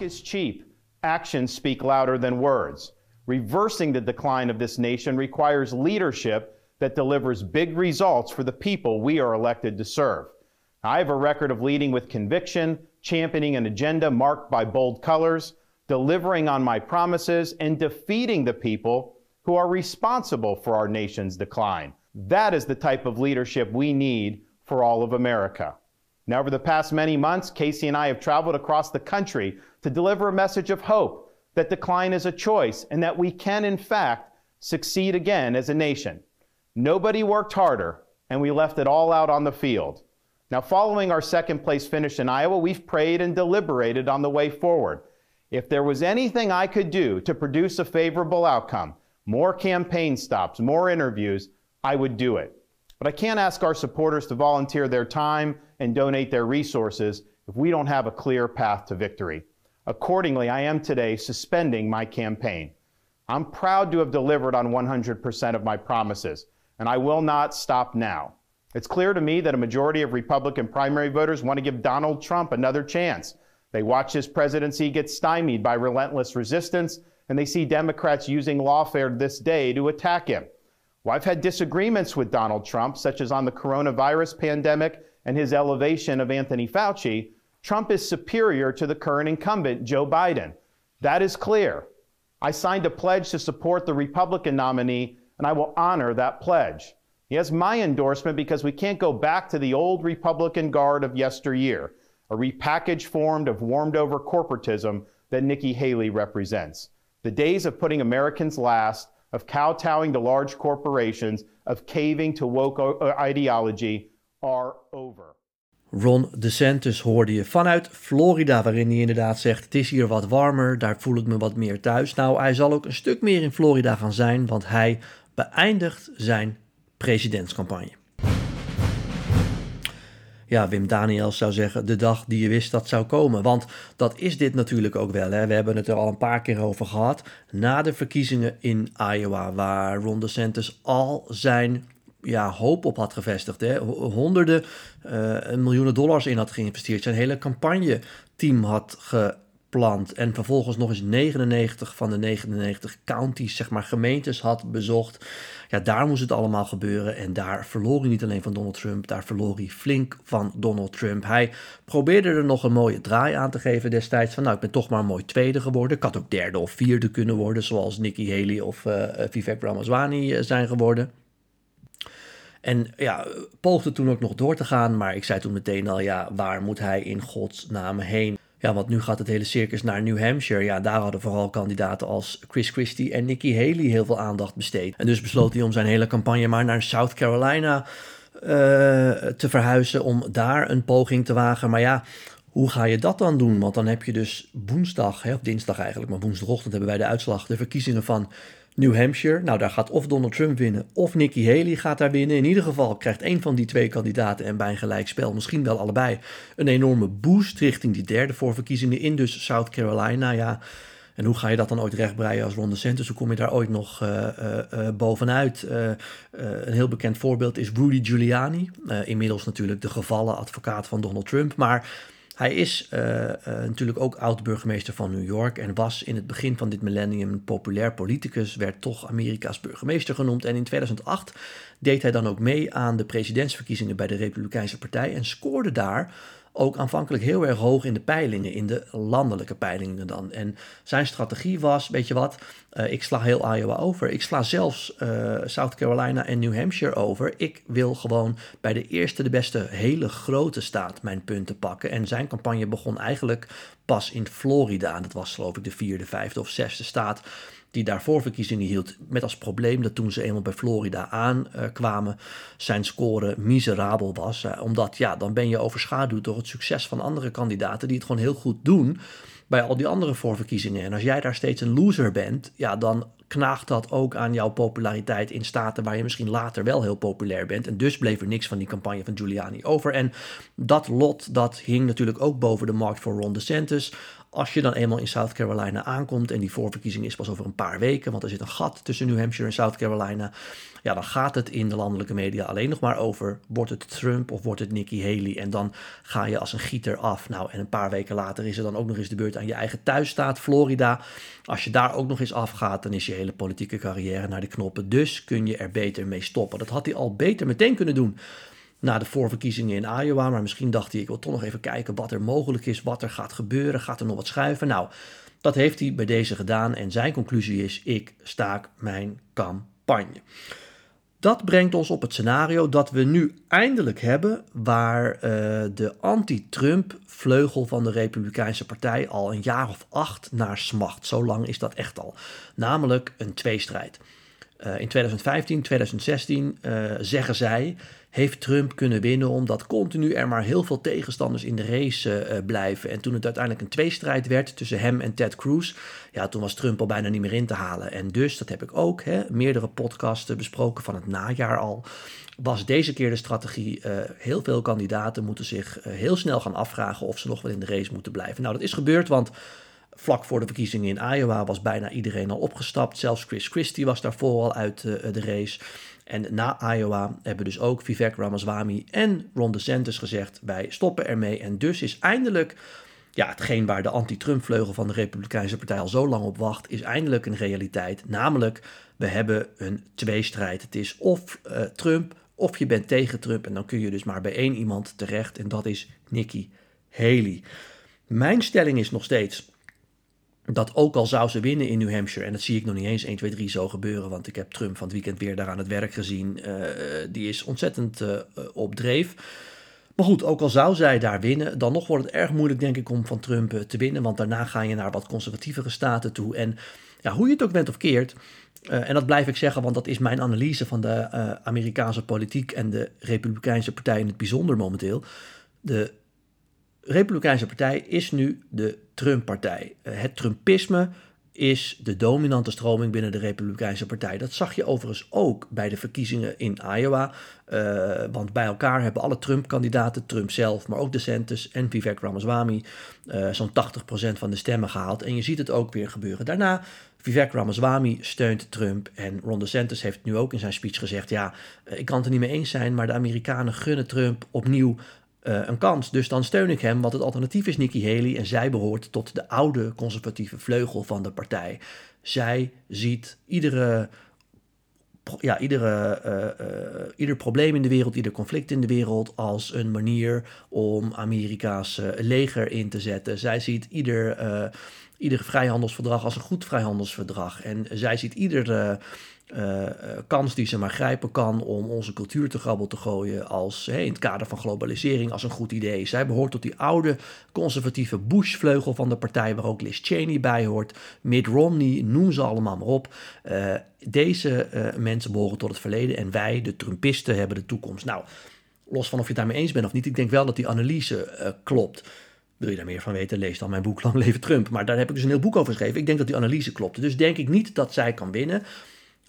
Is cheap. Actions speak louder than words. Reversing the decline of this nation requires leadership that delivers big results for the people we are elected to serve. I have a record of leading with conviction, championing an agenda marked by bold colors, delivering on my promises, and defeating the people who are responsible for our nation's decline. That is the type of leadership we need for all of America. Now, over the past many months, Casey and I have traveled across the country to deliver a message of hope that decline is a choice and that we can, in fact, succeed again as a nation. Nobody worked harder, and we left it all out on the field. Now, following our second place finish in Iowa, we've prayed and deliberated on the way forward. If there was anything I could do to produce a favorable outcome, more campaign stops, more interviews, I would do it. But I can't ask our supporters to volunteer their time and donate their resources if we don't have a clear path to victory. Accordingly, I am today suspending my campaign. I'm proud to have delivered on 100% of my promises, and I will not stop now. It's clear to me that a majority of Republican primary voters want to give Donald Trump another chance. They watch his presidency get stymied by relentless resistance, and they see Democrats using lawfare this day to attack him. Well, I've had disagreements with Donald Trump, such as on the coronavirus pandemic and his elevation of Anthony Fauci. Trump is superior to the current incumbent, Joe Biden. That is clear. I signed a pledge to support the Republican nominee, and I will honor that pledge. He has my endorsement because we can't go back to the old Republican guard of yesteryear, a repackaged form of warmed over corporatism that Nikki Haley represents. The days of putting Americans last of kowtowing to large corporations, of caving to woke uh, ideology are over. Ron DeSantis hoorde je vanuit Florida, waarin hij inderdaad zegt: Het is hier wat warmer, daar voel ik me wat meer thuis. Nou, hij zal ook een stuk meer in Florida gaan zijn, want hij beëindigt zijn presidentscampagne ja, Wim Daniels zou zeggen, de dag die je wist dat zou komen. Want dat is dit natuurlijk ook wel. Hè. We hebben het er al een paar keer over gehad. Na de verkiezingen in Iowa, waar Ron DeSantis al zijn ja, hoop op had gevestigd. Hè. Honderden uh, miljoenen dollars in had geïnvesteerd. Zijn hele campagne-team had ge plant en vervolgens nog eens 99 van de 99 counties, zeg maar gemeentes had bezocht. Ja, daar moest het allemaal gebeuren en daar verloor hij niet alleen van Donald Trump, daar verloor hij flink van Donald Trump. Hij probeerde er nog een mooie draai aan te geven destijds van nou, ik ben toch maar mooi tweede geworden. Ik had ook derde of vierde kunnen worden, zoals Nikki Haley of uh, Vivek Ramaswamy uh, zijn geworden. En ja, poogde toen ook nog door te gaan, maar ik zei toen meteen al, ja, waar moet hij in godsnaam heen? Ja, want nu gaat het hele circus naar New Hampshire. Ja, daar hadden vooral kandidaten als Chris Christie en Nikki Haley heel veel aandacht besteed. En dus besloot hij om zijn hele campagne maar naar South Carolina uh, te verhuizen. Om daar een poging te wagen. Maar ja, hoe ga je dat dan doen? Want dan heb je dus woensdag, hè, of dinsdag eigenlijk, maar woensdagochtend hebben wij de uitslag, de verkiezingen van New Hampshire. Nou, daar gaat of Donald Trump winnen of Nikki Haley gaat daar winnen. In ieder geval krijgt een van die twee kandidaten en bij een gelijkspel, misschien wel allebei, een enorme boost richting die derde voorverkiezingen in dus South Carolina. Ja, en hoe ga je dat dan ooit rechtbreien als Ron DeSantis? Hoe kom je daar ooit nog uh, uh, bovenuit? een heel bekend voorbeeld is Rudy Giuliani. inmiddels natuurlijk de gevallen advocaat van Donald Trump. Maar hij is uh, uh, natuurlijk ook oud-burgemeester van New York en was in het begin van dit millennium een populair politicus, werd toch Amerika's burgemeester genoemd. En in 2008 deed hij dan ook mee aan de presidentsverkiezingen bij de Republikeinse Partij en scoorde daar ook aanvankelijk heel erg hoog in de peilingen, in de landelijke peilingen dan. En zijn strategie was, weet je wat, uh, ik sla heel Iowa over. Ik sla zelfs uh, South Carolina en New Hampshire over. Ik wil gewoon bij de eerste, de beste, hele grote staat mijn punten pakken. En zijn campagne begon eigenlijk pas in Florida. Dat was geloof ik de vierde, vijfde of zesde staat die daarvoor verkiezingen hield. Met als probleem dat toen ze eenmaal bij Florida aankwamen, zijn score miserabel was. omdat ja, dan ben je overschaduwd door het succes van andere kandidaten die het gewoon heel goed doen bij al die andere voorverkiezingen. En als jij daar steeds een loser bent, ja, dan knaagt dat ook aan jouw populariteit in staten waar je misschien later wel heel populair bent. En dus bleef er niks van die campagne van Giuliani over. En dat lot, dat hing natuurlijk ook boven de markt voor Ron DeSantis. Als je dan eenmaal in South Carolina aankomt en die voorverkiezing is pas over een paar weken, want er zit een gat tussen New Hampshire en South Carolina, ja, dan gaat het in de landelijke media alleen nog maar over: wordt het Trump of wordt het Nikki Haley? En dan ga je als een gieter af. Nou, en een paar weken later is er dan ook nog eens de beurt aan je eigen thuisstaat, Florida. Als je daar ook nog eens afgaat, dan is je hele politieke carrière naar de knoppen. Dus kun je er beter mee stoppen. Dat had hij al beter meteen kunnen doen na de voorverkiezingen in Iowa. Maar misschien dacht hij, ik wil toch nog even kijken wat er mogelijk is, wat er gaat gebeuren. Gaat er nog wat schuiven? Nou, dat heeft hij bij deze gedaan. En zijn conclusie is, ik staak mijn campagne. Dat brengt ons op het scenario dat we nu eindelijk hebben, waar uh, de anti-Trump vleugel van de Republikeinse Partij al een jaar of acht naar smacht. Zo lang is dat echt al. Namelijk een tweestrijd. Uh, in 2015, 2016 uh, zeggen zij heeft Trump kunnen winnen omdat continu er maar heel veel tegenstanders in de race uh, blijven. En toen het uiteindelijk een tweestrijd werd tussen hem en Ted Cruz, ja, toen was Trump al bijna niet meer in te halen. En dus, dat heb ik ook, hè, meerdere podcasten besproken van het najaar al, was deze keer de strategie, uh, heel veel kandidaten moeten zich heel snel gaan afvragen of ze nog wel in de race moeten blijven. Nou, dat is gebeurd, want vlak voor de verkiezingen in Iowa was bijna iedereen al opgestapt. Zelfs Chris Christie was daarvoor al uit de race. En na Iowa hebben dus ook Vivek Ramaswamy en Ron DeSantis gezegd: wij stoppen ermee. En dus is eindelijk ja, hetgeen waar de anti-Trump-vleugel van de Republikeinse Partij al zo lang op wacht, is eindelijk een realiteit. Namelijk, we hebben een tweestrijd. Het is of uh, Trump of je bent tegen Trump. En dan kun je dus maar bij één iemand terecht. En dat is Nikki Haley. Mijn stelling is nog steeds dat ook al zou ze winnen in New Hampshire, en dat zie ik nog niet eens 1, 2, 3 zo gebeuren, want ik heb Trump van het weekend weer daar aan het werk gezien. Uh, die is ontzettend uh, op dreef. Maar goed, ook al zou zij daar winnen, dan nog wordt het erg moeilijk, denk ik, om van Trump te winnen. Want daarna ga je naar wat conservatievere staten toe. En ja, hoe je het ook bent of keert, en dat blijf ik zeggen, want dat is mijn analyse van de Amerikaanse politiek en de Republikeinse Partij in het bijzonder momenteel. De Republikeinse Partij is nu de Trump-partij. Eh, het Trumpisme is de dominante stroming binnen de Republikeinse Partij. Dat zag je overigens ook bij de verkiezingen in Iowa. Uh, want bij elkaar hebben alle Trump-kandidaten, Trump zelf, maar ook DeSantis en Vivek Ramaswamy, uh, zo'n 80% van de stemmen gehaald. En je ziet het ook weer gebeuren. Daarna, Vivek Ramaswamy steunt Trump en Ron DeSantis heeft nu ook in zijn speech gezegd, ja, ik kan het er niet mee eens zijn, maar de Amerikanen gunnen Trump opnieuw uh, een kans. Dus dan steun ik hem, want het alternatief is Nikki Haley en zij behoort tot de oude conservatieve vleugel van de partij. Zij ziet iedere, ja, iedere, uh, uh, ieder probleem in de wereld, ieder conflict in de wereld als een manier om Amerika's leger in te zetten. Zij ziet ieder, ieder vrijhandelsverdrag als een goed vrijhandelsverdrag. En zij ziet ieder uh, kans die ze maar grijpen kan om onze cultuur te grabbel te gooien als in het kader van globalisering als een goed idee. Zij behoort tot die oude conservatieve Bush-vleugel van de partij waar ook Liz Cheney bij hoort, Mitt Romney, noem ze allemaal maar op. Deze mensen behoren tot het verleden en wij, de Trumpisten, hebben de toekomst. Nou, los van of je het daarmee eens bent of niet, ik denk wel dat die analyse klopt. Wil je daar meer van weten, lees dan mijn boek Lang Leven Trump. Maar daar heb ik dus een heel boek over geschreven. Ik denk dat die analyse klopt. Dus denk ik niet dat zij kan winnen.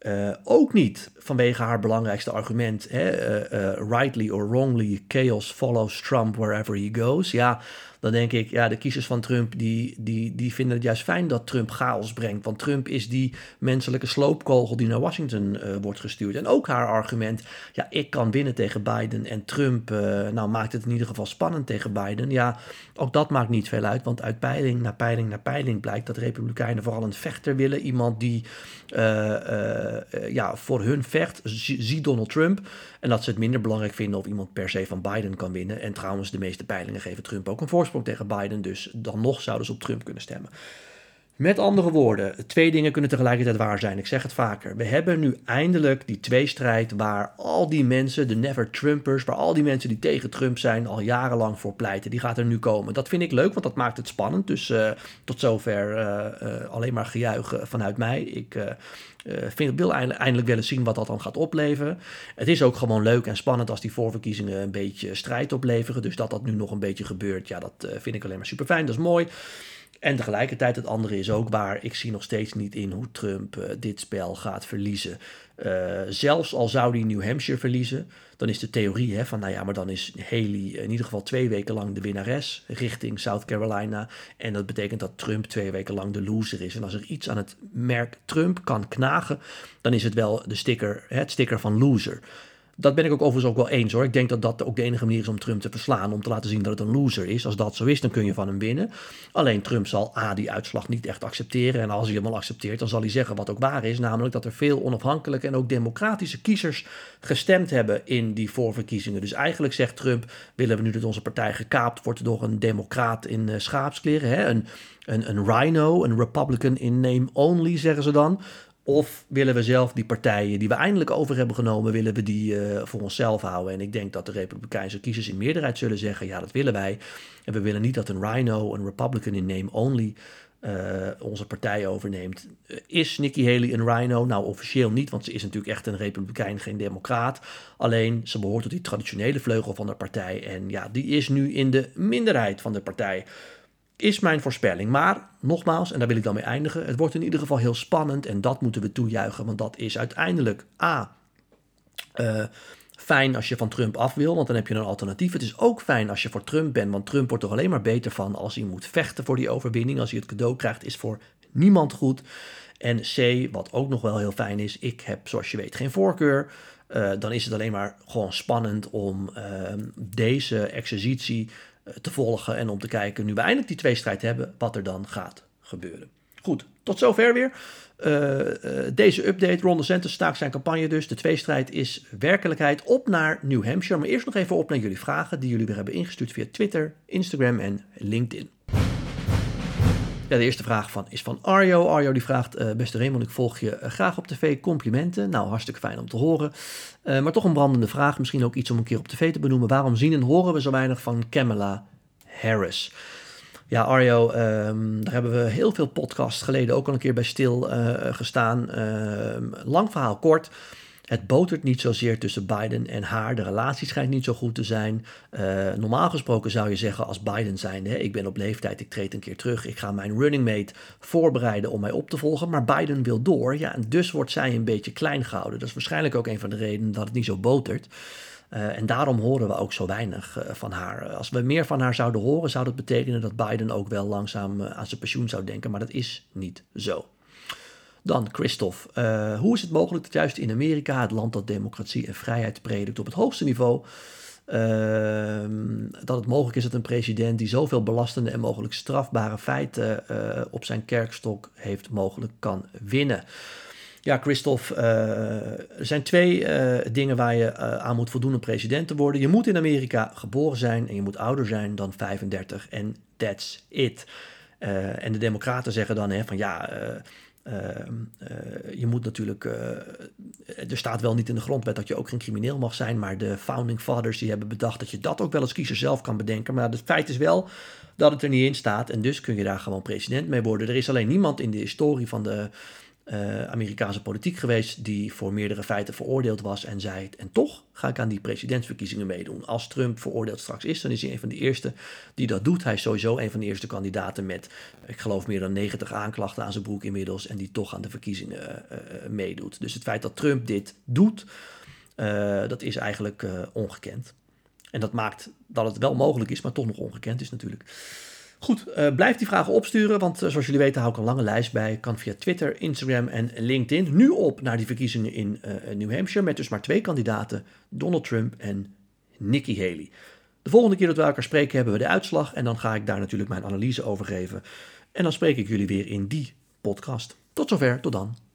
Uh, ook niet vanwege haar belangrijkste argument, hè, uh, uh, rightly or wrongly, chaos follows Trump wherever he goes. Ja, dan denk ik, ja, de kiezers van Trump die, die, die vinden het juist fijn dat Trump chaos brengt. Want Trump is die menselijke sloopkogel die naar Washington uh, wordt gestuurd. En ook haar argument, ja, ik kan winnen tegen Biden en Trump, uh, nou maakt het in ieder geval spannend tegen Biden. Ja, ook dat maakt niet veel uit, want uit peiling naar peiling naar peiling blijkt dat Republikeinen vooral een vechter willen. Iemand die uh, ja, voor hun vecht, zie Donald Trump. En dat ze het minder belangrijk vinden of iemand per se van Biden kan winnen. En trouwens, de meeste peilingen geven Trump ook een tegen Biden. Dus dan nog zouden ze op Trump kunnen stemmen. Met andere woorden, twee dingen kunnen tegelijkertijd waar zijn. Ik zeg het vaker. We hebben nu eindelijk die tweestrijd waar al die mensen, de never Trumpers, waar al die mensen die tegen Trump zijn, al jarenlang voor pleiten. Die gaat er nu komen. Dat vind ik leuk, want dat maakt het spannend. Dus uh, tot zover uh, uh, alleen maar gejuichen vanuit mij. Ik vind, wil eindelijk, eindelijk willen zien wat dat dan gaat opleveren. Het is ook gewoon leuk en spannend als die voorverkiezingen een beetje strijd opleveren. Dus dat dat nu nog een beetje gebeurt, ja, dat vind ik alleen maar super fijn. Dat is mooi. En tegelijkertijd het andere is ook waar. Ik zie nog steeds niet in hoe Trump uh, dit spel gaat verliezen. Uh, zelfs al zou hij New Hampshire verliezen, dan is de theorie hè, van, nou ja, maar dan is Haley in ieder geval twee weken lang de winnares richting South Carolina. En dat betekent dat Trump twee weken lang de loser is. En als er iets aan het merk Trump kan knagen, dan is het wel de sticker, het sticker van loser. Dat ben ik ook overigens ook wel eens hoor. Ik denk dat dat ook de enige manier is om Trump te verslaan. Om te laten zien dat het een loser is. Als dat zo is, dan kun je van hem winnen. Alleen Trump zal A, die uitslag niet echt accepteren. En als hij hem al accepteert, dan zal hij zeggen wat ook waar is. Namelijk dat er veel onafhankelijke en ook democratische kiezers gestemd hebben in die voorverkiezingen. Dus eigenlijk zegt Trump, willen we nu dat onze partij gekaapt wordt door een democraat in uh, schaapskleren. Hè? Een, een, een rhino, een republican in name only, zeggen ze dan. Of willen we zelf die partijen die we eindelijk over hebben genomen, willen we die uh, voor onszelf houden? En ik denk dat de Republikeinse kiezers in meerderheid zullen zeggen, ja, dat willen wij. En we willen niet dat een Rhino, een Republican in name only, uh, onze partij overneemt. Is Nikki Haley een Rhino? Nou, officieel niet, want ze is natuurlijk echt een Republikein, geen Democraat. Alleen, ze behoort tot die traditionele vleugel van de partij. En ja, die is nu in de minderheid van de partij is mijn voorspelling. Maar nogmaals, en daar wil ik dan mee eindigen, het wordt in ieder geval heel spannend en dat moeten we toejuichen, want dat is uiteindelijk A. Uh, fijn als je van Trump af wil, want dan heb je een alternatief. Het is ook fijn als je voor Trump bent, want Trump wordt er alleen maar beter van als hij moet vechten voor die overwinning. Als hij het cadeau krijgt, is voor niemand goed. En C, wat ook nog wel heel fijn is, ik heb zoals je weet geen voorkeur. Uh, dan is het alleen maar gewoon spannend om uh, deze exercitie te volgen en om te kijken, nu we eindelijk die tweestrijd hebben, wat er dan gaat gebeuren. Goed, tot zover weer. Uh, uh, deze update. Ron DeSantis staakt zijn campagne dus. De tweestrijd is werkelijkheid. Op naar New Hampshire. Maar eerst nog even op naar jullie vragen die jullie weer hebben ingestuurd via Twitter, Instagram en LinkedIn. Ja, de eerste vraag van, is van Arjo. Arjo die vraagt, uh, beste Raymond, ik volg je uh, graag op tv. Complimenten. Nou, hartstikke fijn om te horen. Uh, maar toch een brandende vraag. Misschien ook iets om een keer op tv te benoemen. Waarom zien en horen we zo weinig van Kamala Harris? Ja, Arjo, um, daar hebben we heel veel podcasts geleden ook al een keer bij stil gestaan. Ehm, lang verhaal kort. Het botert niet zozeer tussen Biden en haar. De relatie schijnt niet zo goed te zijn. Uh, normaal gesproken zou je zeggen als Biden zijn, hè, ik ben op leeftijd, ik treed een keer terug. Ik ga mijn running mate voorbereiden om mij op te volgen. Maar Biden wil door. Ja, en dus wordt zij een beetje klein gehouden. Dat is waarschijnlijk ook een van de redenen dat het niet zo botert. Uh, en daarom horen we ook zo weinig uh, van haar. Als we meer van haar zouden horen, zou dat betekenen dat Biden ook wel langzaam aan zijn pensioen zou denken. Maar dat is niet zo. Dan Christophe, uh, hoe is het mogelijk dat juist in Amerika, het land dat democratie en vrijheid predikt op het hoogste niveau, uh, dat het mogelijk is dat een president die zoveel belastende en mogelijk strafbare feiten uh, op zijn kerkstok heeft, mogelijk kan winnen? Ja, Christophe, er zijn twee dingen waar je aan moet voldoen om president te worden. Je moet in Amerika geboren zijn en je moet ouder zijn dan 35 en that's it. en de democraten zeggen dan hè, van ja, je moet natuurlijk, uh, er staat wel niet in de grondwet dat je ook geen crimineel mag zijn, maar de founding fathers die hebben bedacht dat je dat ook wel als kiezer zelf kan bedenken. Maar het feit is wel dat het er niet in staat en dus kun je daar gewoon president mee worden. Er is alleen niemand in de historie van de uh, Amerikaanse politiek geweest die voor meerdere feiten veroordeeld was en zei: En toch ga ik aan die presidentsverkiezingen meedoen. Als Trump veroordeeld straks is, dan is hij een van de eerste die dat doet. Hij is sowieso een van de eerste kandidaten met, ik geloof, meer dan 90 aanklachten aan zijn broek inmiddels en die toch aan de verkiezingen uh, uh, meedoet. Dus het feit dat Trump dit doet, dat is eigenlijk ongekend. En dat maakt dat het wel mogelijk is, maar toch nog ongekend is natuurlijk. Goed, uh, blijf die vragen opsturen, want uh, zoals jullie weten hou ik een lange lijst bij. Kan via Twitter, Instagram en LinkedIn. Nu op naar die verkiezingen in uh, New Hampshire met dus maar twee kandidaten, Donald Trump en Nikki Haley. De volgende keer dat we elkaar spreken hebben we de uitslag en dan ga ik daar natuurlijk mijn analyse over geven. En dan spreek ik jullie weer in die podcast. Tot zover, tot dan.